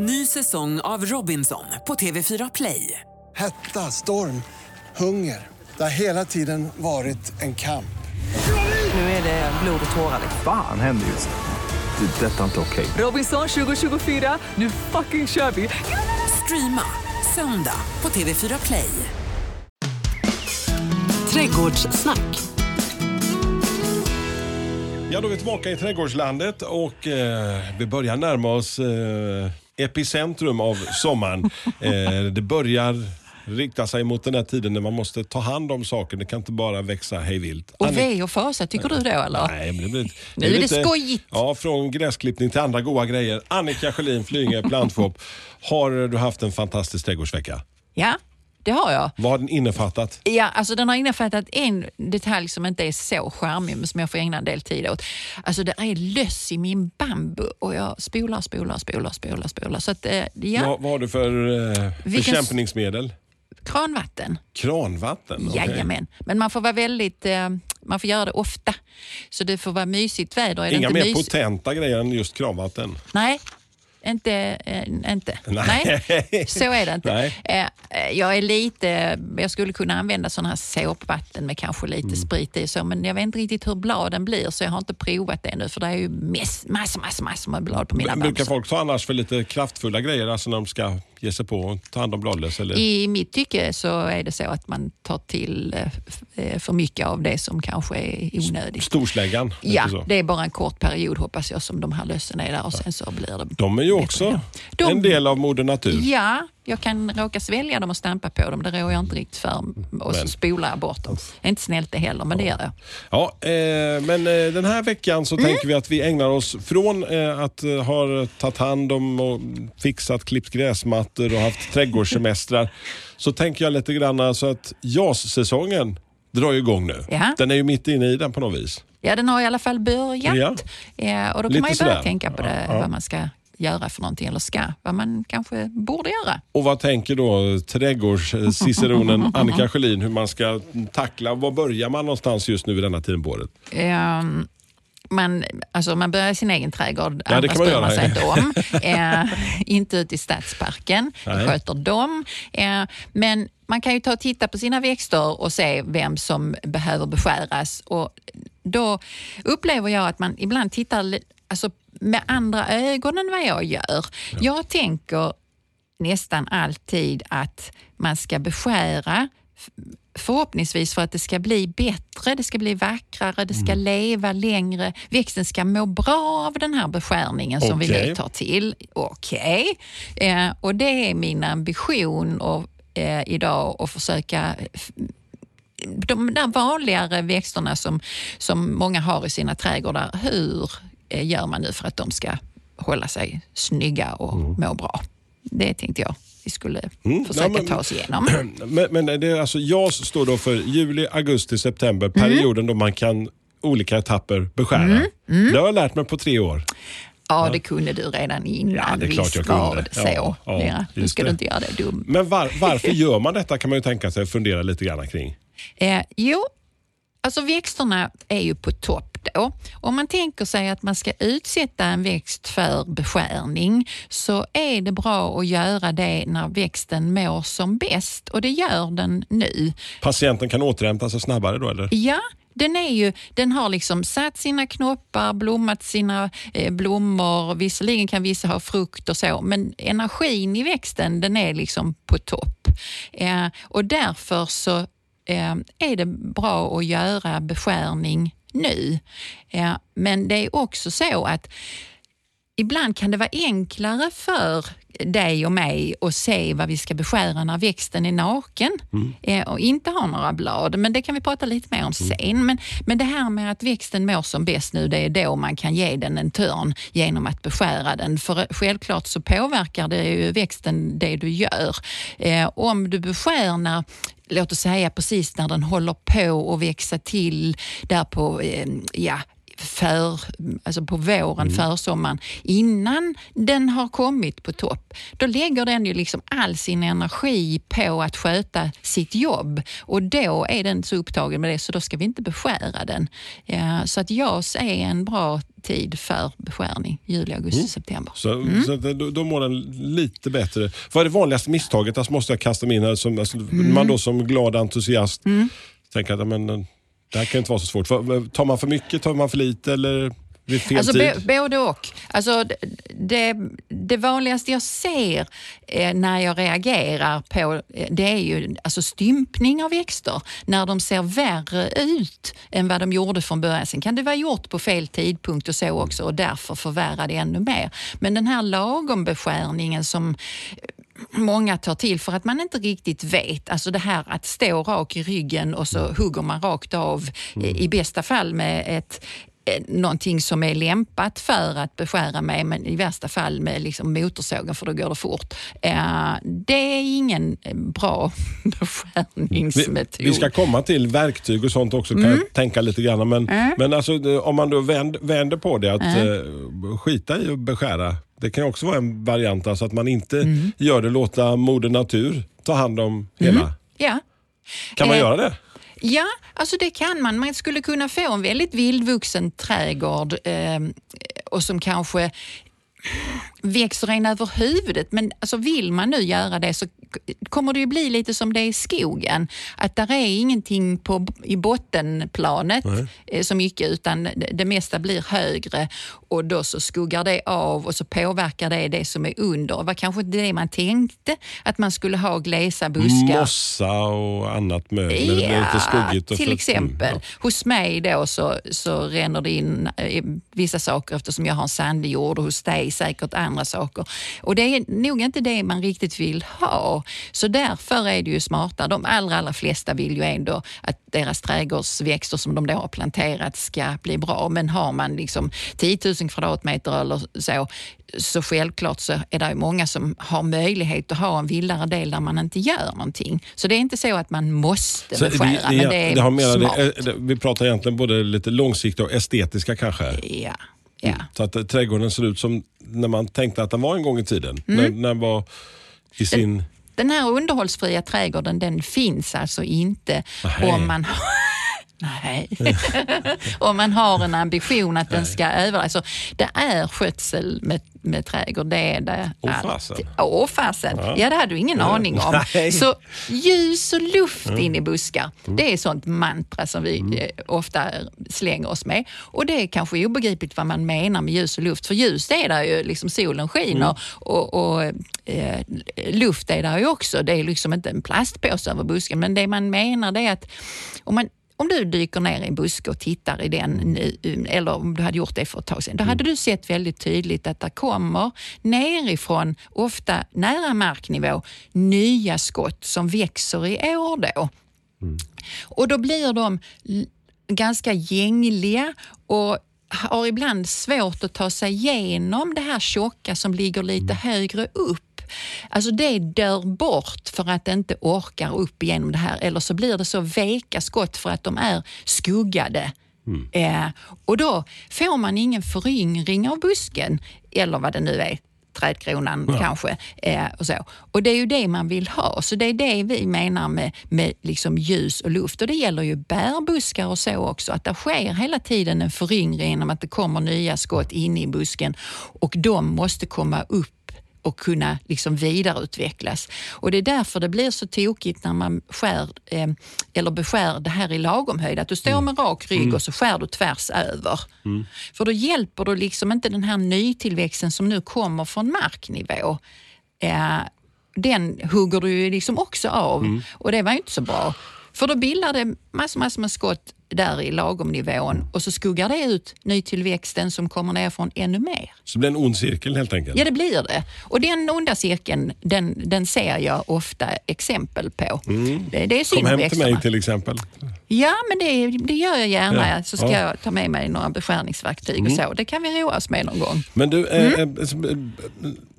Ny säsong av Robinson på TV4 Play. Hetta, storm, hunger. Det har hela tiden varit en kamp. Nu är det blod och tårar. Fan händer just nu. Det. är Detta är inte okej. Robinson 2024, nu fucking kör vi! Streama söndag på TV4 Play. Trädgårdssnack. Ja, då är vi tillbaka i trädgårdslandet och eh, vi börjar närma oss eh, epicentrum av sommaren. Eh, det börjar rikta sig mot den här tiden när man måste ta hand om saker. Det kan inte bara växa hejvilt. Och ve och fasa, tycker du då eller? Nej, men det blir, Nu är det skojigt. Ja, från gräsklippning till andra goda grejer. Annika Sjölin, Flyinge Plantshop. Har du haft en fantastisk trädgårdsvecka? Ja, det har jag. Vad har den innefattat? Ja, alltså den har innefattat en detalj som inte är så charmig men som jag får ägna en del tid åt. Alltså det är löss i min bambu och jag spolar, spolar, spolar, spolar, spolar. Så att, eh, ja, Vad, vad har du för eh, Vilken- bekämpningsmedel? kranvatten. Kranvatten? okej. Jajamän. Men man får vara väldigt, eh, man får göra det ofta. Så det får vara mysigt väder. Är Inga mer mys- potenta grejer än just kranvatten? Nej, inte. Eh, inte. Nej. så är det inte. Nej. Eh, jag är lite, jag skulle kunna använda sådana här såpvatten med kanske lite Mm. sprit i så, men jag vet inte riktigt hur bladen blir så jag har inte provat det ännu för det är ju mass, massor, massor, massor med blad på mina Brukar bamsar. folk ta annars för lite kraftfulla grejer, alltså när de ska ge sig på och ta hand om bladlöss? Eller? I mitt tycke så är det så att man tar till eh, eh, för mycket av det som kanske är onödigt. Storsläggan? Ja, det är bara en kort period hoppas jag som de här lössen är där och sen så blir det De är ju också en del av Moder Natur. Ja, jag kan råka svälja dem och stampa på dem. Det rår jag inte riktigt för. Och så Men- spolar jag bort dem. Det är inte snällt det heller, men det gör jag. Ja, eh, men eh, den här veckan så Mm. tänker vi att vi ägnar oss från eh, att eh, ha tagit hand om och fixat, klippt gräsmattor och haft trädgårdssemestrar. Så tänker jag lite grann så att JAS-säsongen drar ju igång nu. Ja. Den är ju mitt inne i den på något vis. Ja, den har i alla fall börjat. Ja. Ja, och då kan Lite man ju börja sådär. tänka på det, Ja, ja. vad man ska göra för någonting, eller ska, vad man kanske borde göra. Och vad tänker då trädgårdsciceronen Annika Sjölin hur man ska tackla, var börjar man någonstans just nu vid denna tiden på året? Ehm, man, alltså man börjar i sin egen trädgård, Ja, det andra kan man bryr man sig inte om. Eh, inte ute i stadsparken, Nej. det sköter de. Eh, men man kan ju ta och titta på sina växter och se vem som behöver beskäras. Och då upplever jag att man ibland tittar alltså, med andra ögon än vad jag gör. Jag tänker nästan alltid att man ska beskära förhoppningsvis för att det ska bli bättre, det ska bli vackrare, det ska leva längre. Växten ska må bra av den här beskärningen som vi nu tar till. Okej. Eh, och det är min ambition och, eh, idag att försöka de där vanligare växterna som, som många har i sina trädgårdar, hur gör man nu för att de ska hålla sig snygga och må bra? Det tänkte jag vi skulle försöka Mm. Ja, men- ta oss igenom. Men, men det alltså, JAS står då för juli, augusti, september, Mm. perioden då man kan olika etapper beskära. Mm. Det har jag lärt mig på tre år. Ja, det kunde du redan innan. Ja, det är klart jag kunde. så. Ja, ja, Ja, nu ska det. du inte göra det dum. Men var, varför gör man detta kan man ju tänka sig fundera lite grann kring. Eh, jo, alltså växterna är ju på topp då. Om man tänker sig att man ska utsätta en växt för beskärning så är det bra att göra det när växten mår som bäst och det gör den nu. Patienten kan återhämta sig snabbare då eller? Ja, den, är ju, den har liksom satt sina knoppar, blommat sina eh, blommor. Visserligen kan vissa ha frukt och så, men energin i växten den är liksom på topp. Eh, och därför så eh, är det bra att göra beskärning nu. Eh, men det är också så att ibland kan det vara enklare för dig och mig att se vad vi ska beskära när växten är naken eh, och inte har några blad. Men det kan vi prata lite mer om sen. Men, men det här med att växten mår som bäst nu, det är då man kan ge den en törn genom att beskära den. För självklart så påverkar det ju växten det du gör. Eh, om du beskär när låt oss säga precis när den håller på att växa till där på, eh, ja, för, alltså på våren, försommaren, innan den har kommit på topp. Då lägger den ju liksom all sin energi på att sköta sitt jobb och då är den så upptagen med det så då ska vi inte beskära den. Ja, så att JAS är en bra tid för beskärning, juli, augusti, september. Så, så att, då, då mår den lite bättre. Vad är det vanligaste misstaget? Alltså måste jag kasta mig in här. Som, alltså, Man då som glad entusiast tänker att men, det här kan inte vara så svårt. Tar man för mycket, tar man för lite eller vid fel Alltså, tid? både och. Alltså, det, det vanligaste jag ser eh, när jag reagerar på eh, det är ju alltså stympning av växter. När de ser värre ut än vad de gjorde från början. Sen kan det vara gjort på fel tidpunkt och så också och därför förvärra det ännu mer. Men den här lagombeskärningen som många tar till för att man inte riktigt vet. Alltså det här att stå rak i ryggen och så hugger man rakt av eh, i bästa fall med ett eh, någonting som är lämpat för att beskära med men i värsta fall med liksom motorsågen för då går det fort. Eh, det är ingen bra beskärningsmetod. vi ska komma till verktyg och sånt också kan Mm. jag tänka lite grann. Men, men alltså, om man då vänd, vänder på det, att eh, skita i att beskära. Det kan också vara en variant, alltså att man inte Mm. gör det, låta moder natur ta hand om hela. Ja. Kan man Eh, göra det? Ja, alltså det kan man. Man skulle kunna få en väldigt vildvuxen trädgård eh, och som kanske växer en över huvudet. Men alltså vill man nu göra det så kommer det ju bli lite som det är i skogen. Att där är ingenting på, i bottenplanet eh, så mycket utan det, mesta blir högre och då så skuggar det av och så påverkar det det som är under. Det var kanske inte det man tänkte, att man skulle ha glesa buskar. Mossa och annat mögel. blir lite skuggigt. Och till exempel. Mm, Hos mig då så, så ränner det in eh, vissa saker eftersom jag har en sandig jord och hos dig säkert andra saker. Och det är nog inte det man riktigt vill ha. Så därför är det ju smartare. De allra, allra flesta vill ju ändå att deras trädgårdsväxter som de då har planterat ska bli bra. Men har man liksom 10 000 kvadratmeter eller så, så självklart så är det många som har möjlighet att ha en vildare del där man inte gör någonting. Så det är inte så att man måste Så beskära, det, men det är det har mer, smart. det, det, vi pratar egentligen både lite långsiktiga och estetiska kanske. Ja, ja. Så att eh, trädgården ser ut som när man tänkte att den var en gång i tiden. Mm. När, när den var i sin... Den här underhållsfria trädgården den finns alltså inte Nej. om man har Nej. om man har en ambition att den ska överleva. Alltså, det är skötsel med, med trädgård. Det är det. Åh, fasen. fasen. Ja, det hade du ingen aning om. Nej. Så ljus och luft in i buskar, det är sånt mantra som vi eh, ofta slänger oss med. Och det är kanske obegripligt vad man menar med ljus och luft. För ljus det är där ju, liksom solen skiner och, och eh, luft är där ju också. Det är liksom inte en plastpåse över busken, men det man menar det är att om man om du dyker ner i en buske och tittar i den nu, eller om du hade gjort det för ett tag sedan, då hade du sett väldigt tydligt att det kommer nerifrån, ofta nära marknivå, nya skott som växer i år då. Och då blir de ganska gängliga och har ibland svårt att ta sig igenom det här tjocka som ligger lite högre upp. Alltså det dör bort för att det inte orkar upp igenom det här eller så blir det så veka skott för att de är skuggade. Eh, och då får man ingen föryngring av busken eller vad det nu är trädkronan kanske. Eh, och, så. och Det är ju det man vill ha. Så det är det vi menar med, med liksom ljus och luft. Och Det gäller ju bärbuskar och så också. Att det sker hela tiden en föryngring genom att det kommer nya skott in i busken och de måste komma upp och kunna liksom vidareutvecklas. Och Det är därför det blir så tokigt när man skär eh, eller beskär det här i lagom höjd. Att du står med rak rygg och så skär du tvärs över. För då hjälper du liksom inte den här nytillväxten som nu kommer från marknivå. Eh, den hugger du liksom också av och det var inte så bra. För då bildar det massor, massor med skott där i lagom nivån och så skuggar det ut nytillväxten som kommer ner från ännu mer. Så det blir en ond cirkel helt enkelt. Ja, det blir det. Och den onda cirkeln, den, den ser jag ofta exempel på. Det, det är synd Kom om hem till växterna. mig till exempel. Ja, men det, det gör jag gärna. Ja, Så ska ja. Mm. jag ta med mig några beskärningsverktyg och så. Det kan vi roa oss med någon gång. Men du, eh, Mm. eh, eh,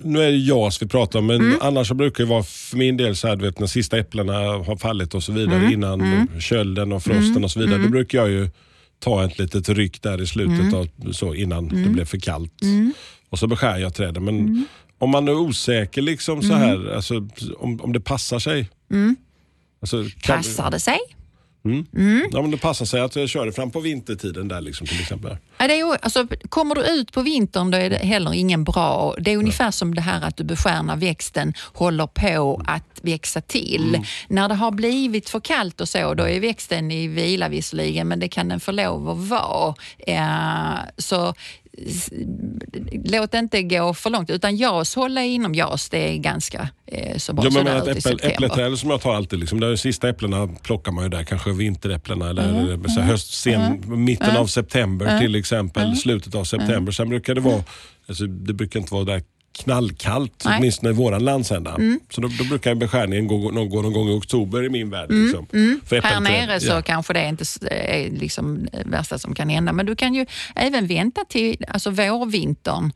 nu är det JAS vi pratar om, men annars så brukar det vara för min del så här, du vet när sista äpplena har fallit och så vidare Mm. innan kölden och frosten och så vidare. Då brukar jag ju ta ett litet ryck där i slutet Mm. av, så, innan det blev för kallt. Och så beskär jag träden. Men Mm. om man är osäker, liksom så här, alltså, om, om det passar sig. Alltså, kan, Passar det sig? Ja, men det passar sig att jag kör det fram på vintertiden där liksom, till exempel. Ja, det är, alltså, kommer du ut på vintern då är det heller ingen bra... Det är ungefär som det här att du beskär när växten håller på att växa till. Mm. När det har blivit för kallt och så, då är växten i vila visserligen, men det kan den få lov att vara. Eh, så låt det inte gå för långt, utan JAS, hålla inom JAS, det är ganska eh, så bra. Ja, men september. äppleträd som jag tar alltid, liksom, de sista äpplena plockar man ju där, kanske vinteräpplena eller Mm. så här höst, sen, mitten av september till exempel, slutet av september. Sen brukar det vara, alltså, det brukar inte vara där knallkallt, Nej. åtminstone i våran landsända. Så då, då brukar beskärningen gå, gå, gå någon gång i oktober i min värld. Liksom, för Här nere så Ja. kanske det inte s- är liksom det värsta som kan hända. Men du kan ju även vänta till alltså vårvintern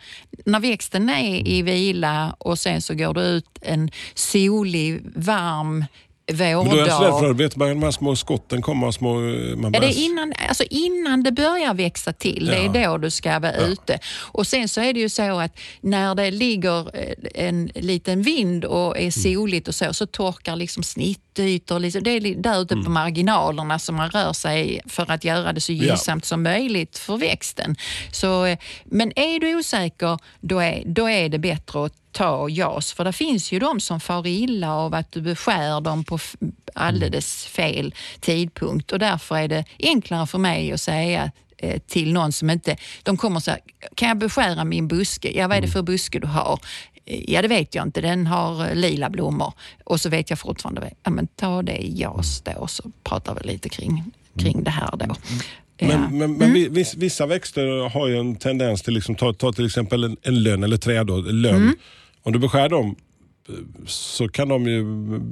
när växten är i vila och sen så går du ut en solig, varm Men då är jag så rädd för vårdag. att vet man, de här små skotten kommer, små, eh, man Ja, det börjar- är innan, alltså innan det börjar växa till, det är då du ska vara ute. Och Sen så är det ju så att när det ligger eh, en liten vind och Mm. är soligt och så, så torkar liksom snittytor. Liksom, det är där ute på Mm. marginalerna som man rör sig för att göra det så gynnsamt som möjligt för växten. Så, eh, men är du osäker, då är, då är det bättre att ta JAS. För det finns ju de som far illa av att du beskär dem på alldeles fel tidpunkt och därför är det enklare för mig att säga eh, till någon som inte... De kommer så här, kan jag beskära min buske? Ja, vad är det för buske du har? Ja, det vet jag inte. Den har eh, lila blommor. Och så vet jag fortfarande, ja, men ta det i JAS då och så pratar vi lite kring, kring det här då. Men, men, Mm. men vi- viss, vissa växter har ju en tendens till, liksom, ta, ta till exempel en, en lönn eller träd. Då, en lönn. Mm. Om du beskär dem så kan de ju,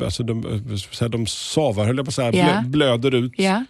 alltså de, så här, de savar höll jag på att säga, blö, blöder ut. Ja.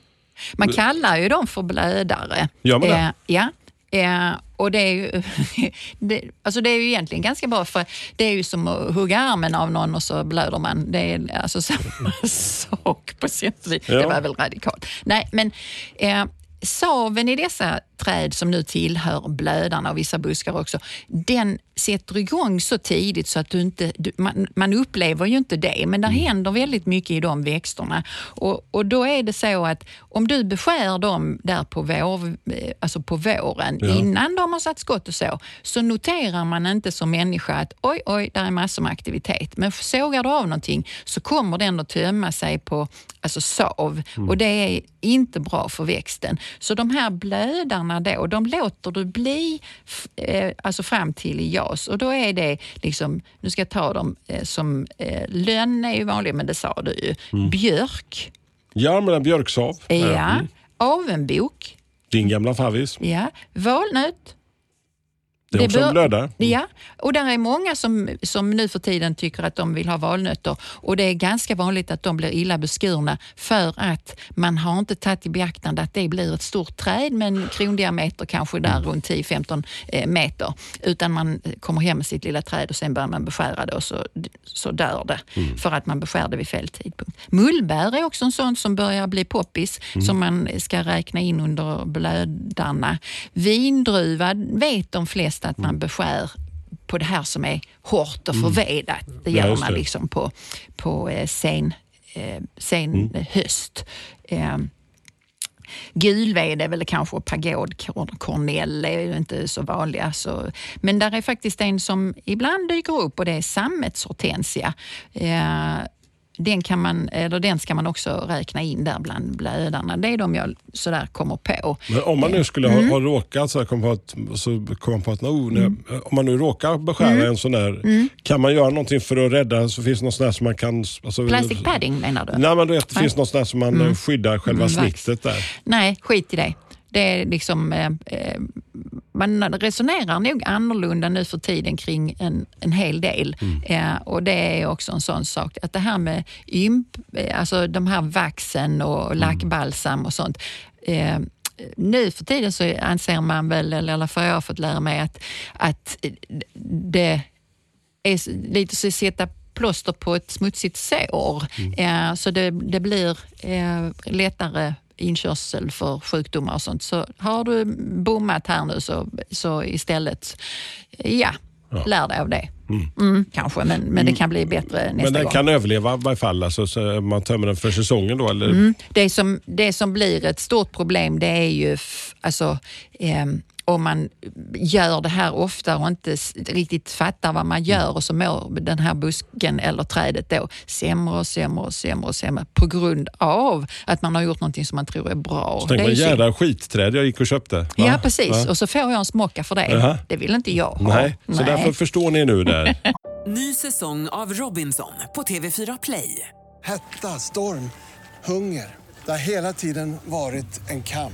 Man kallar ju dem för blödare. Gör man det? Eh, ja. Eh, och det är, ju, det, alltså det är ju egentligen ganska bra för det är ju som att hugga armen av någon och så blöder man. Det är alltså samma sak på sätt och vis. Det var väl radikalt. Nej, men eh, saven i dessa träd som nu tillhör blödarna och vissa buskar också, den sätter igång så tidigt så att du inte, du, man, man upplever ju inte det, men det händer väldigt mycket i de växterna. Och, och då är det så att om du beskär dem där på, vår, eh, alltså på våren, Ja. innan de har satt skott och så, så noterar man inte som människa att oj, oj, där är massor med aktivitet. Men sågar du av någonting så kommer den att tömma sig på alltså sav och det är inte bra för växten. Så de här blödarna då, de låter du bli eh, alltså fram till i JAS och då är det liksom, nu ska jag ta dem eh, som eh, lönn är ju vanlig, men det sa du ju. Björk, Ja, men en björksav. ja. Mm. Avenbok, Din gamla favvis. ja. Valnöt, Det är Det också bör- en blödare. Ja, och där är många som, som nu för tiden tycker att de vill ha valnötter och det är ganska vanligt att de blir illa beskurna för att man har inte tagit i beaktande att det blir ett stort träd med en krondiameter kanske där Mm. runt 10-15 eh, meter. Utan man kommer hem med sitt lilla träd och sen börjar man beskära det och så, så dör det Mm. för att man beskär det vid fel tidpunkt. Mullbär är också en sån som börjar bli poppis Mm. som man ska räkna in under blödarna. Vindruva vet de flesta att Mm. man beskär på det här som är hårt och förvedat. Det gör man liksom på, på eh, sen, eh, sen Mm. höst. Eh, Gulved är väl kanske och pagodkornell är ju inte så vanliga. Så, men där är faktiskt en som ibland dyker upp och det är sammetshortensia. Eh, den, kan man, eller den ska man också räkna in där bland blödarna. Det är de jag sådär kommer på. Men om man nu skulle ha, Mm. ha råkat så här, kom på att, så kom på att oh, nej, Mm. om man nu råkar beskära en sån där, kan man göra någonting för att rädda? Så finns det någon sån där som man kan... Alltså, Plastic padding menar du? Nej, men du vet, det finns någon sån där som man eh, skyddar själva Mm, snittet där. Nej, skit i det. Det är liksom, eh, eh, man resonerar nog annorlunda nu för tiden kring en, en hel del. Eh, och Det är också en sån sak, att det här med ymp, eh, alltså de här vaxen och lackbalsam och sånt. Eh, nu för tiden så anser man väl, eller fall jag har fått lära mig, att, att det är lite så att sätta plåster på ett smutsigt sår. Eh, så det, det blir eh, lättare inkörsel för sjukdomar och sånt. Så har du bommat här nu så, så istället, ja, lär dig av det. Mm, kanske, men, men det kan bli bättre nästa Men den gång. kan överleva i varje fall, alltså, så man tömmer den för säsongen då? Eller? Mm. Det, som, det som blir ett stort problem det är ju alltså, ehm, om man gör det här ofta och inte riktigt fattar vad man gör och så mår den här busken eller trädet då sämre och sämre och sämre och sämre på grund av att man har gjort någonting som man tror är bra. Så Det tänk är vad ju synd. jädra skitträd jag gick och köpte. va? Ja, precis. Va? Och så får jag en smocka för det. Jaha. Det vill inte jag ha. Nej, så därför förstår ni nu där. Ny säsong av Robinson på TV4 Play. Hetta, storm, hunger. Det har hela tiden varit en kamp.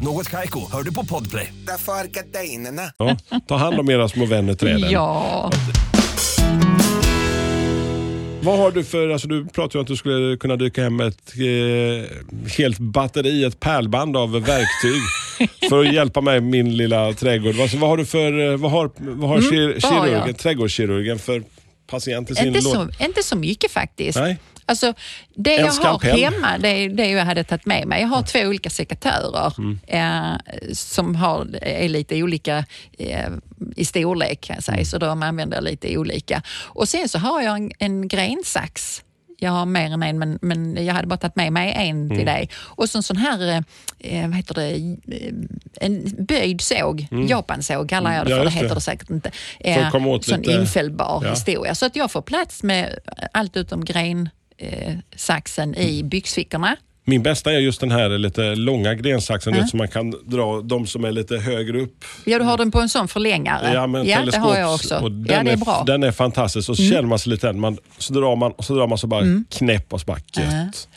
Något Kaiko, hör du på Podplay. Därför är gardinerna. Ja, ta hand om era små vänner träden. Ja, Vad har du för, alltså du pratade ju om att du skulle kunna dyka hem ett eh, helt batteri, ett pärlband av verktyg för att hjälpa mig med min lilla trädgård. Alltså, vad har du för, eh, vad har, vad har kir, Mm, vad har kirurgen, trädgårdskirurgen för patient i sin inte låda? så, inte så mycket faktiskt. Nej. Alltså, det En jag har hemma, det är det jag hade tagit med mig. Jag har två olika sekatörer Mm. eh, som har, är lite olika eh, i storlek kan jag säga, Mm. så de använder jag lite olika. Och sen så har jag en, en grensax. Jag har mer än en, men, men jag hade bara tagit med mig en Mm. till dig. Och så en sån här, eh, vad heter det, eh, en böjd såg, japansåg kallar jag det Mm. Ja, för, det just det. heter det säkert inte. Eh, sån lite- infällbar Ja. historia. Så att jag får plats med allt utom gren eh, saxen i byxfickorna. Min bästa är just den här lite långa grensaxen, vet, så man kan dra de som är lite högre upp. Ja, du har den på en sån förlängare. Ja, men ja det har jag också. Och den Ja, det är bra. Mm. Den är fantastisk. Och så känner man sig lite, man, så drar man och så drar man så bara knäpp och så bara gött.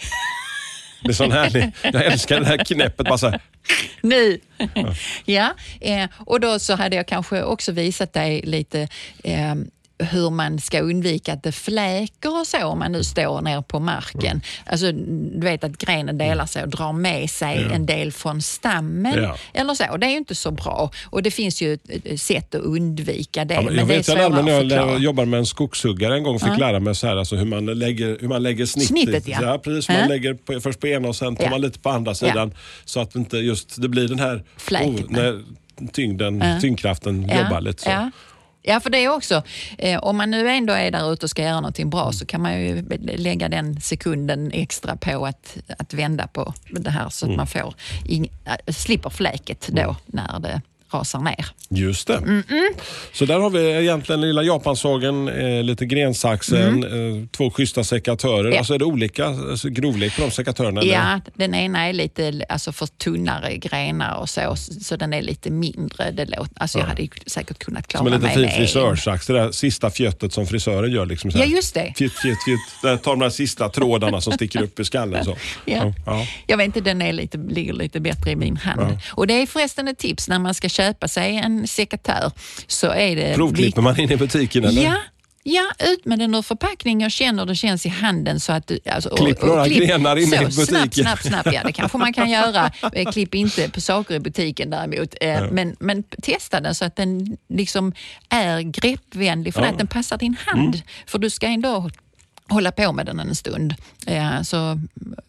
Det är sån härlig, jag älskar det här knäppet. Bara så här, Nu! ja, eh, och då så hade jag kanske också visat dig lite eh, hur man ska undvika att det fläker och så om man nu står ner på marken. Alltså, du vet att grenen delar sig och drar med sig en del från stammen. Ja. Eller så. Det är ju inte så bra och det finns ju sätt att undvika det. Ja, men men jag det är vet när att jag lä- jobbade med en skogshuggare en gång fick lära mig så här, alltså hur, man lägger, hur man lägger snittet. Snittet, ja. precis. Man Ja. lägger på, först på ena och sen tar Ja. man lite på andra sidan. Så att inte just det blir den här Fläket, när tyngden, tyngdkraften jobbar lite så. Ja. För det är också, eh, om man nu ändå är där ute och ska göra någonting bra så kan man ju lägga den sekunden extra på att, att vända på det här så att man får ing, äh, slipper fläket då när det rasar ner. Just det. Så där har vi egentligen lilla japansågen, eh, lite grensaxen, eh, två schyssta sekatörer. Mm. Ja. Alltså är det olika alltså, grovlek på de sekatörerna? eller? Ja, den ena är lite alltså för tunnare grenar och så, så den är lite mindre. Det låter, alltså jag hade säkert kunnat klara Som en liten mig fin med en. frisörsax, det där sista fjuttet som frisören gör. Liksom. Ja, just det. Fjutt, fjutt, fjutt. Där tar de där sista trådarna som sticker upp i skallen. Så. Ja. Ja. Jag vet inte, den är lite, ligger lite bättre i min hand. Och Det är förresten ett tips när man ska köpa sig en sekatör. Så är det Provklipper man in i butiken eller? Ja, ja, ut med den ur förpackning och känn hur det känns i handen. Så att du, alltså, Klipp några grenar inne så, i butiken. Snabbt, snabbt, snabbt. Ja, det kanske man kan göra. Eh, Klipp inte på saker i butiken däremot. Eh, Men, men testa den så att den liksom är greppvänlig för Ja. Mm. att den passar din hand. För du ska ändå hålla på med den en stund. Eh, så,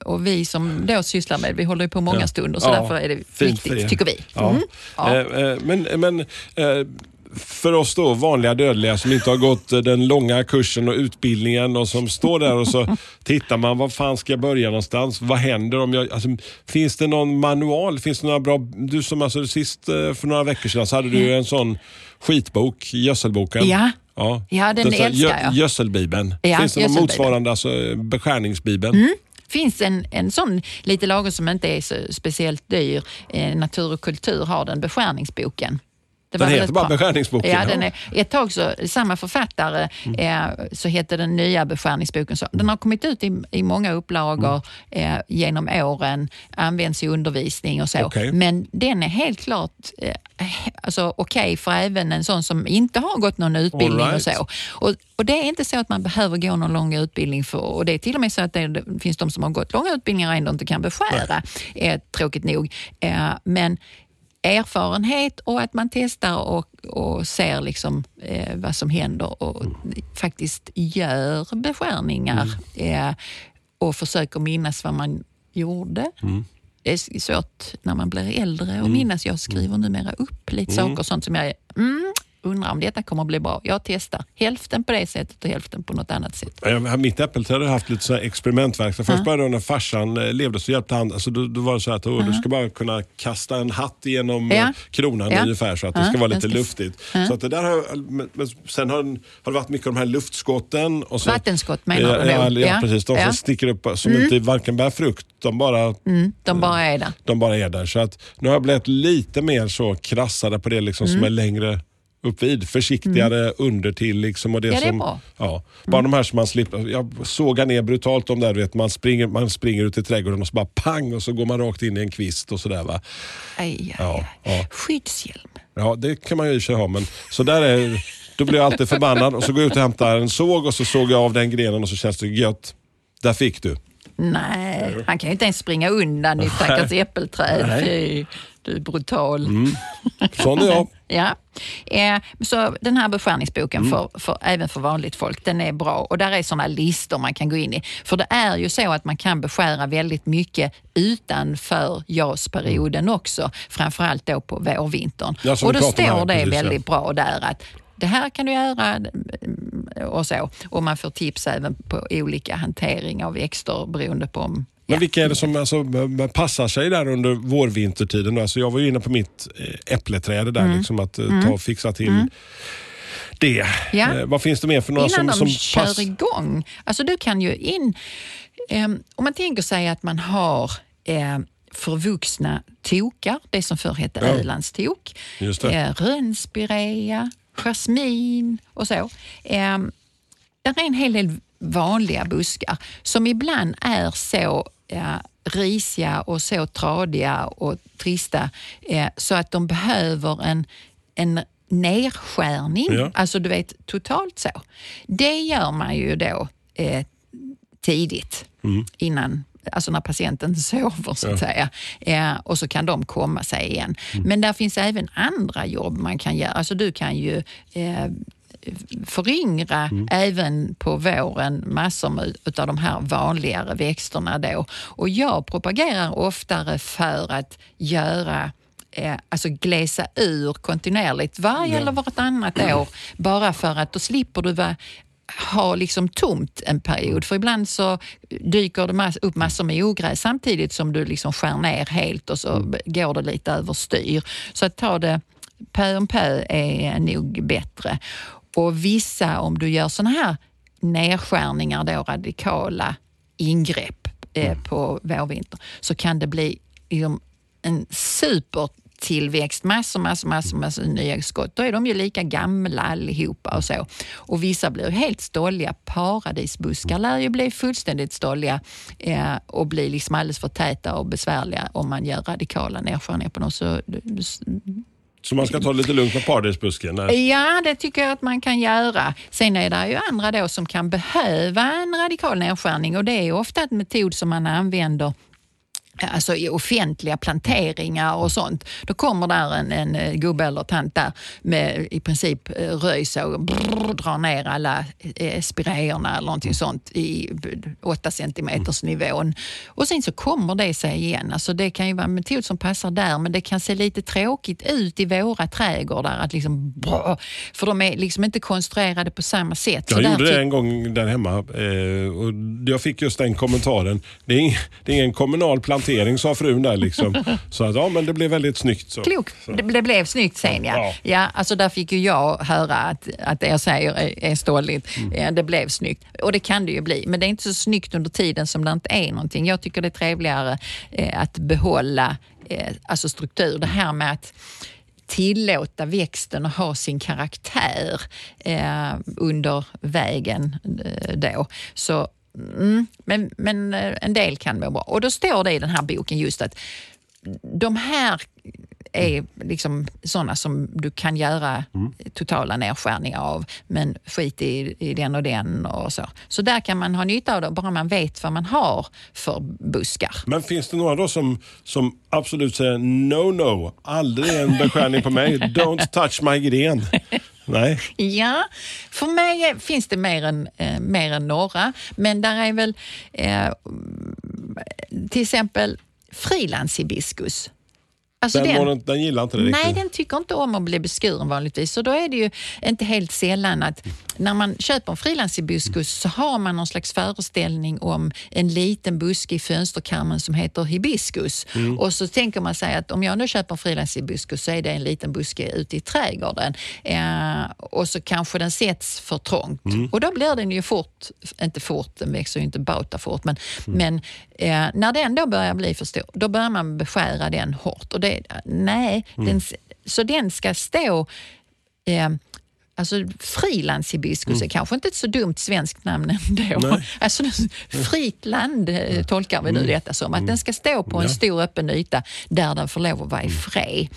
och vi som då sysslar med vi håller ju på många stunder så Ja, därför är det viktigt, er. tycker vi. Ja. Mm. Ja. Eh, eh, Men, men eh, för oss då vanliga dödliga som inte har gått eh, den långa kursen och utbildningen och som står där och så tittar man, var fan ska jag börja någonstans? Vad händer om jag... Alltså, finns det någon manual? Finns det några bra... Du som alltså sist eh, för några veckor sedan så hade du en sån skitbok, Gödselboken. Ja. Ja, Ja, den här, älskar gö- jag. Gödselbibeln. Ja, Finns det någon motsvarande, alltså eh, beskärningsbibeln? finns en, en sån lite lagom som inte är så speciellt dyr. Eh, Natur och kultur har den, beskärningsboken. Det Den heter bara Beskärningsboken, Ja, den är, ett tag så, samma författare, eh, så hette den nya Beskärningsboken. Så, den har kommit ut i, i många upplagor eh, genom åren, används i undervisning och så. Okej. Men den är helt klart eh, alltså, okej för även en sån som inte har gått någon utbildning All och right. så. Och, och det är inte så att man behöver gå någon lång utbildning för, och det är till och med så att det, det finns de som har gått långa utbildningar och ändå inte kan beskära, eh, tråkigt nog. Eh, men erfarenhet och att man testar och, och ser liksom, eh, vad som händer och faktiskt gör beskärningar. Eh, och försöker minnas vad man gjorde. Det är svårt när man blir äldre att minnas. Jag skriver numera upp lite saker och sånt som jag mm, undrar om detta kommer att bli bra. Jag testar hälften på det sättet och hälften på något annat sätt. Jag, mitt äppelträd har haft lite så här experimentverksamhet. Först började när farsan eh, levde så hjälpte han. Alltså då, då var det så att oh, du ska bara kunna kasta en hatt genom Ja. eh, kronan Ja. ungefär så att det Ja, ska vara lite ska- luftigt. Så att det där har, men, sen har, har det varit mycket de här luftskotten. Och så, Vattenskott menar ja, du? Ja, ja, Ja. precis. De Ja. som sticker upp som inte varken bär frukt. De bara, Mm, de bara är där. de bara är där. Så att nu har jag blivit lite mer så krassade på det liksom Mm. som är längre upp vid. Försiktigare under till liksom. Och det Ja, det är som. Mm. Ja, bara de här som man slipper. Jag sågar ner brutalt de där, vet, man, springer, man springer ut i trädgården och så bara pang och så går man rakt in i en kvist och sådär. Va? Aj, aj, Ja, ja. Skyddshjälm. Ja, det kan man ju i och för sig ha. Men, så där är, då blir jag alltid förbannad och så går jag ut och hämtar en såg och så såg jag av den grenen och så känns det gött. Där fick du. Nej, han kan ju inte ens springa undan i stackars äppelträd. Fy, du är brutal. Sån är jag. Ja. Eh, så den här beskärningsboken för, för, även för vanligt folk, den är bra och där är sådana listor man kan gå in i. För det är ju så att man kan beskära väldigt mycket utanför JAS-perioden också, framförallt då på vårvintern. Ja, och då står här, det precis, ja. väldigt bra där att det här kan du göra mm, och så. Och man får tips även på olika hantering av växter beroende på om Men ja. vilka är det som alltså, passar sig där under vårvintertiden? Alltså, jag var ju inne på mitt eh, äppleträd där, Mm. liksom att eh, ta och fixa till det. Ja. Eh, vad finns det mer för några Innan som, de som kör pass- igång. Alltså du kan ju in... ehm, om man tänker sig att man har eh, förvuxna tokar, det som förr hette Ja. Ölandstok, eh, rönnspirea, jasmin och så. Eh, där är en hel del vanliga buskar som ibland är så eh, risiga och så tradiga och trista eh, så att de behöver en, en nedskärning, Ja. alltså du vet totalt så. Det gör man ju då eh, tidigt innan Alltså när patienten sover så att säga. Eh, och så kan de komma sig igen. Men där finns även andra jobb man kan göra. Alltså du kan ju eh, föryngra även på våren massor utav de här vanligare växterna då. Och jag propagerar oftare för att göra eh, alltså glesa ur kontinuerligt varje eller vartannat år bara för att då slipper du vara ha liksom tomt en period. För ibland så dyker det mass- upp massor med ogräs samtidigt som du liksom skär ner helt och så b- går det lite överstyr. Så att ta det pö om pö är nog bättre. Och vissa, om du gör såna här nedskärningar, då, radikala ingrepp eh, på vårvinter, så kan det bli liksom, en supertillväxt, massor, massor, massor, massor nya skott. Då är de ju lika gamla allihopa och så. Och vissa blir helt stolliga. Paradisbuskar lär ju bli fullständigt stolliga eh, och bli liksom alldeles för täta och besvärliga om man gör radikala nedskärningar på dem. Så, så man ska ta det lite lugnt med paradisbusken? Eh? Ja, det tycker jag att man kan göra. Sen är det ju andra då som kan behöva en radikal nedskärning och det är ofta en metod som man använder Alltså i offentliga planteringar och sånt. Då kommer där en, en eh, gubbe eller tant där med i princip eh, röjsåg och brrr, drar ner alla eh, spireerna eller någonting sånt i 8 centimeters nivån. Och sen så kommer det sig igen. Alltså det kan ju vara en metod som passar där men det kan se lite tråkigt ut i våra trädgårdar. Att liksom, brrr, för de är liksom inte konstruerade på samma sätt. Så Jag där gjorde det en gång där hemma eh, och jag fick just den kommentaren. Det är, ing, det är ingen kommunal plantering sa frun där. Liksom. Så att, ja, men det blev väldigt snyggt. Så. Klok. Så. Det, blev snyggt sen ja. Ja. ja. alltså där fick ju jag höra att, att det jag säger är, är ståligt. Ja, det blev snyggt. Och det kan det ju bli. Men det är inte så snyggt under tiden som det inte är någonting. Jag tycker det är trevligare eh, att behålla eh, alltså struktur. Det här med att tillåta växten att ha sin karaktär eh, under vägen eh, då. Så, mm, men, men eh, en del kan må bra. Och då står det i den här boken just att de här är liksom sådana som du kan göra totala nedskärningar av, men skit i, i den och den och så. Så där kan man ha nytta av det, bara man vet vad man har för buskar. Men finns det några då som, som absolut säger no, no, aldrig en beskärning på mig, don't touch my gren? Nej. Ja, för mig finns det mer än, eh, mer än några, men där är väl eh, till exempel frilanshibiskus. Alltså Den, den, den gillar inte det riktigt. Nej, den tycker inte om att bli beskuren vanligtvis. Så då är det ju inte helt sällan att när man köper en frilanshibiskus så har man någon slags föreställning om en liten buske i fönsterkarmen som heter hibiskus. Mm. Och så tänker man sig att om jag nu köper en frilanshibiskus så är det en liten buske ute i trädgården. Eh, och så kanske den sätts för trångt. Mm. Och då blir den ju fort, inte fort, den växer ju inte bauta fort, men, Mm. men eh, när den då börjar bli för stor, då börjar man beskära den hårt. Och det, nej, Mm. den, så den ska stå eh, Alltså frilandshibiskus är kanske inte ett så dumt svenskt namn ändå. Nej. Alltså, fritt land eh, tolkar vi nu detta som. Att den ska stå på en stor öppen yta där den får lov att vara i fred.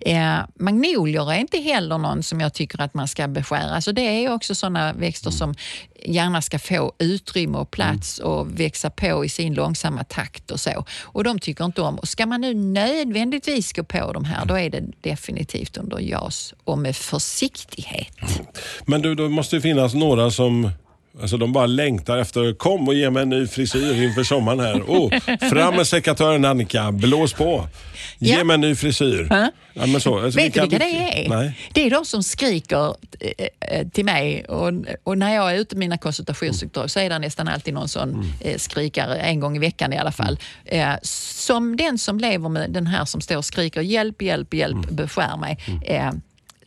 Eh, magnolier är inte heller någon som jag tycker att man ska beskära. Alltså det är också sådana växter som gärna ska få utrymme och plats och växa på i sin långsamma takt och så. Och de tycker inte om. Och ska man nu nödvändigtvis gå på de här, då är det definitivt under JAS och med försiktighet. Men du, det måste ju finnas några som Alltså de bara längtar efter, kom och ge mig en ny frisyr inför sommaren här. Oh, fram med sekatören Annika, blås på. Ge Ja. mig en ny frisyr. Ja, men så. Alltså, Vet du vilka det är? Nej. Det är de som skriker eh, eh, till mig och, och när jag är ute med mina konsultationsuppdrag så är det nästan alltid någon sån Mm. eh, skrikare, en gång i veckan i alla fall. Eh, som den som lever med den här som står och skriker hjälp, hjälp, hjälp, Mm. beskär mig. Eh,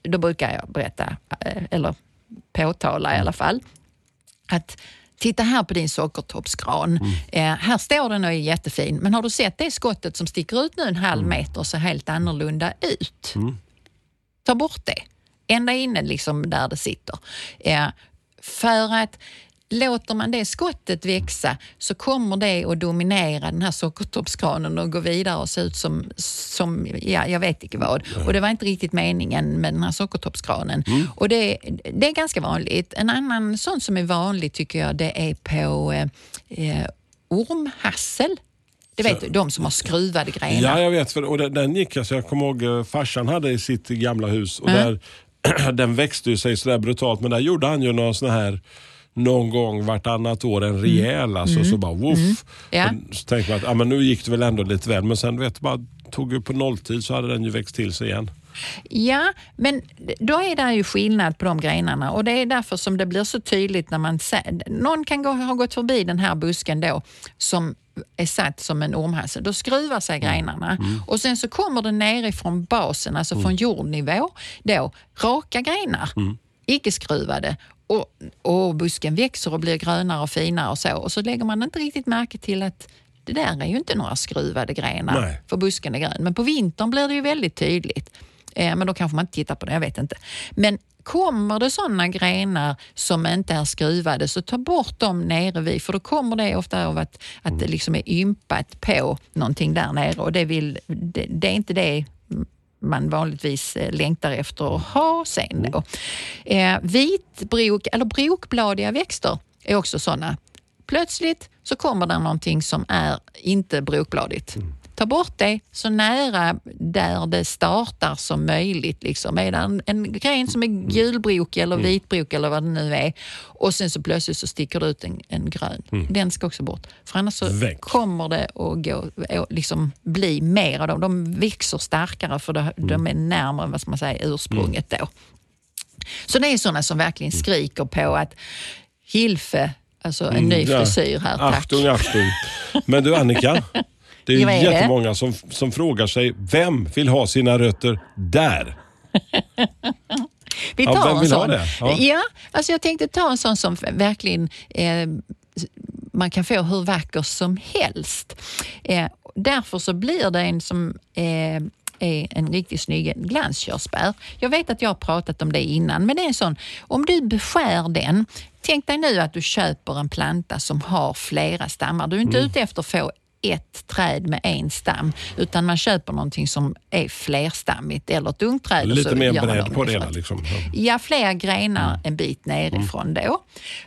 då brukar jag berätta, eh, eller påtala i alla fall, att Titta här på din sockertoppsgran. Eh, här står den och är jättefin, men har du sett det skottet som sticker ut nu en halv meter och ser helt annorlunda ut? Ta bort det. Ända inne liksom där det sitter. Eh, för att låter man det skottet växa så kommer det att dominera den här sockertoppsgranen och gå vidare och se ut som, som ja, jag vet inte vad. Och det var inte riktigt meningen med den här sockertoppsgranen. Och det, det är ganska vanligt. En annan sån som är vanlig tycker jag det är på eh, eh, ormhassel. Det vet du, de som har skruvade grenar. Ja, jag vet. För, och den, den gick, alltså, jag kommer ihåg eh, farsan hade i sitt gamla hus och Mm. där, den växte ju sig sådär brutalt men där gjorde han ju någon sån här någon gång vartannat år en rejäl alltså, så bara woof. Mm. Ja. Så tänkte man att ah, men nu gick det väl ändå lite väl men sen vet du, bara tog ju på nolltid så hade den ju växt till sig igen. Ja, men då är det ju skillnad på de grenarna och det är därför som det blir så tydligt när man ser, någon kan gå, ha gått förbi den här busken då som är satt som en ormhassel. Då skruvar sig grenarna och sen så kommer det nerifrån basen, alltså från jordnivå, då, raka grenar, icke skruvade. Och, och busken växer och blir grönare och finare och så. Och så lägger man inte riktigt märke till att det där är ju inte några skruvade grenar Nej. för busken är grön. Men på vintern blir det ju väldigt tydligt. Eh, men då kanske man inte tittar på det, jag vet inte. Men kommer det sådana grenar som inte är skruvade så ta bort dem nere vid, för då kommer det ofta av att, att det liksom är ympat på någonting där nere och det, vill, det, det är inte det man vanligtvis eh, längtar efter att ha sen. Då. Eh, vitbrok, eller brokbladiga växter är också sådana. Plötsligt så kommer det någonting som är inte brokbladigt. Ta bort det så nära där det startar som möjligt. Liksom. Är det en, en gren som är gulbrokig eller vitbrokig eller vad det nu är och sen så plötsligt så sticker det ut en, en grön. Den ska också bort. För annars så Väck. kommer det att gå, liksom bli mer av dem. De växer starkare för de, de är närmare vad man säga, ursprunget då. Så det är sådana som verkligen skriker på att Hilfe, alltså en ny Mm, frisyr här, tack. Achtung, achtung. Men du Annika, det är Ja, är det? jättemånga som, som frågar sig, vem vill ha sina rötter där? Vi Ja, tar vem en vill ha sån. det? Ja. Ja. alltså jag tänkte ta en sån som verkligen eh, man kan få hur vacker som helst. Eh, därför så blir det en som eh, är en riktigt snygg glanskörsbär. Jag vet att jag har pratat om det innan, men det är en sån, om du beskär den, tänk dig nu att du köper en planta som har flera stammar. Du är inte Mm. ute efter att få ett träd med en stam, utan man köper någonting som är flerstammigt eller ett ungträd. Lite mer bredd på det hela. Liksom. Ja. Fler grenar Mm. en bit nerifrån då.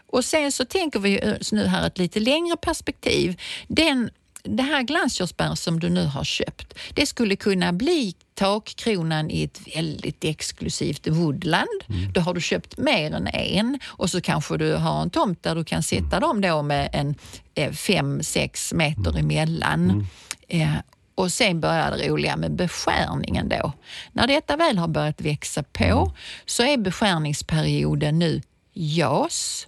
Och sen så tänker vi nu här ett lite längre perspektiv. Den, det här glanskörsbär som du nu har köpt, det skulle kunna bli takkronan i ett väldigt exklusivt woodland. Mm. Då har du köpt mer än en och så kanske du har en tomt där du kan sätta dem då med en eh, fem, sex meter Mm. emellan. Eh, och sen börjar det roliga med beskärningen då. När detta väl har börjat växa på så är beskärningsperioden nu JAS,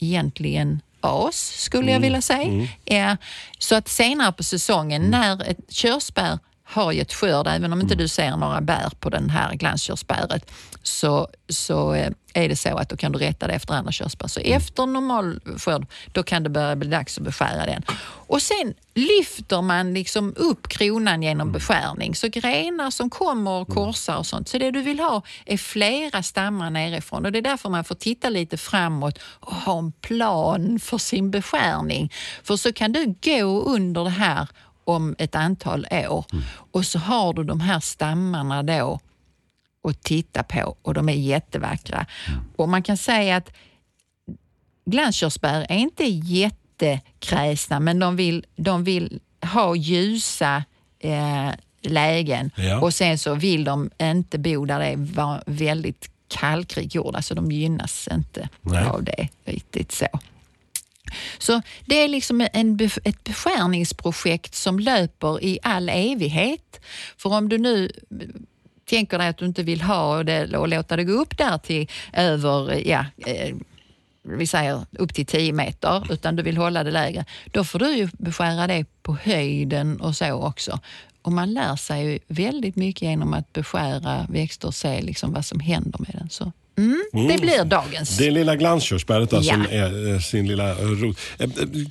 egentligen AS skulle jag vilja säga. Eh, så att senare på säsongen när ett körsbär har gett skörd, även om inte du ser några bär på den här glanskörsbäret, så, så eh, är det så att då kan du rätta det efter andra körsbär. Så efter normal skörd, då kan det börja bli dags att beskära den. Och sen lyfter man liksom upp kronan genom beskärning. Så grenar som kommer och korsar och sånt. Så det du vill ha är flera stammar nerifrån och det är därför man får titta lite framåt och ha en plan för sin beskärning. För så kan du gå under det här om ett antal år och så har du de här stammarna då att titta på och de är jättevackra. Och man kan säga att glanskörsbär är inte jättekräsna men de vill, de vill ha ljusa eh, lägen Ja. och sen så vill de inte bo där det är väldigt kallrik jord, alltså de gynnas inte Nej. av det riktigt så. Så det är liksom en, ett beskärningsprojekt som löper i all evighet. För om du nu eh, tänker dig att du inte vill ha det och låta det gå upp där till över, eh, ja, eh, vi säger upp till 10 meter, utan du vill hålla det lägre, då får du ju beskära det på höjden och så också. Och man lär sig ju väldigt mycket genom att beskära växter och se liksom vad som händer med den. Så, mm, Det blir dagens. Det lilla glanskörsbäret där Ja. som är eh, sin lilla eh, rot. Eh,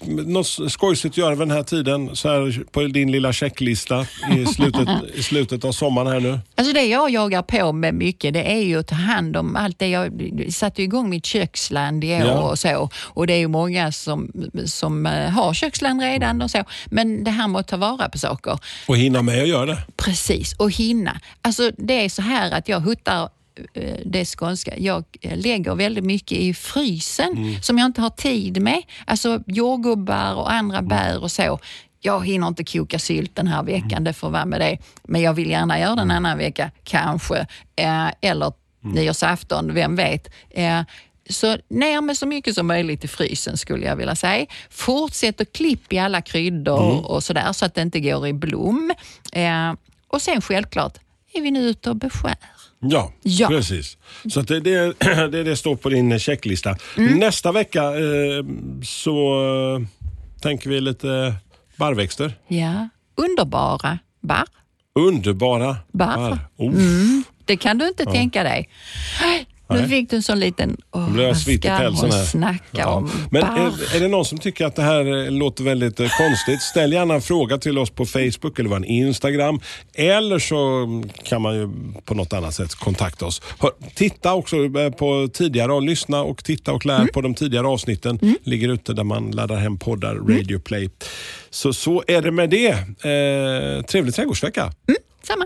Något skojsigt att göra vid den här tiden så här på din lilla checklista i slutet, i slutet av sommaren här nu? Alltså det jag jagar på med mycket det är ju att ta hand om allt det. Jag satte igång mitt köksland i år Ja. och så. Och det är ju många som, som har köksland redan och så. Men det här med att ta vara på saker. Och hinna med att göra det. Precis, och hinna. Alltså det är så här att jag huttar eh, det skånska. Jag eh, lägger väldigt mycket i frysen som jag inte har tid med. Alltså jordgubbar och andra bär och så. Jag hinner inte koka sylt den här veckan, det får vara med det. Men jag vill gärna göra det en annan vecka, kanske. Eh, eller nyårsafton, vem vet. Så ner med så mycket som möjligt i frysen skulle jag vilja säga. Fortsätt att klippa i alla kryddor och sådär så att det inte går i blom. Eh, och sen självklart är vi nu ute och beskär. Ja, Ja. precis. Så det, det, det, det står på din checklista. Mm. Nästa vecka eh, så eh, tänker vi lite barrväxter. Ja, underbara barr. Underbara Barr. Oh, Det kan du inte tänka dig. Nu Nej. fick du en sån liten... Åh, Nu vad ska hon snacka Ja. om? Men är, är det någon som tycker att det här eh, låter väldigt eh, konstigt, ställ gärna en fråga till oss på Facebook eller vår Instagram. Eller så kan man ju på något annat sätt kontakta oss. Hör, titta också eh, på tidigare och lyssna och titta och lär Mm. på de tidigare avsnitten. Ligger ute där man laddar hem poddar, Mm. Radio Play. Så, så är det med det. Eh, trevlig trädgårdsvecka. Samma.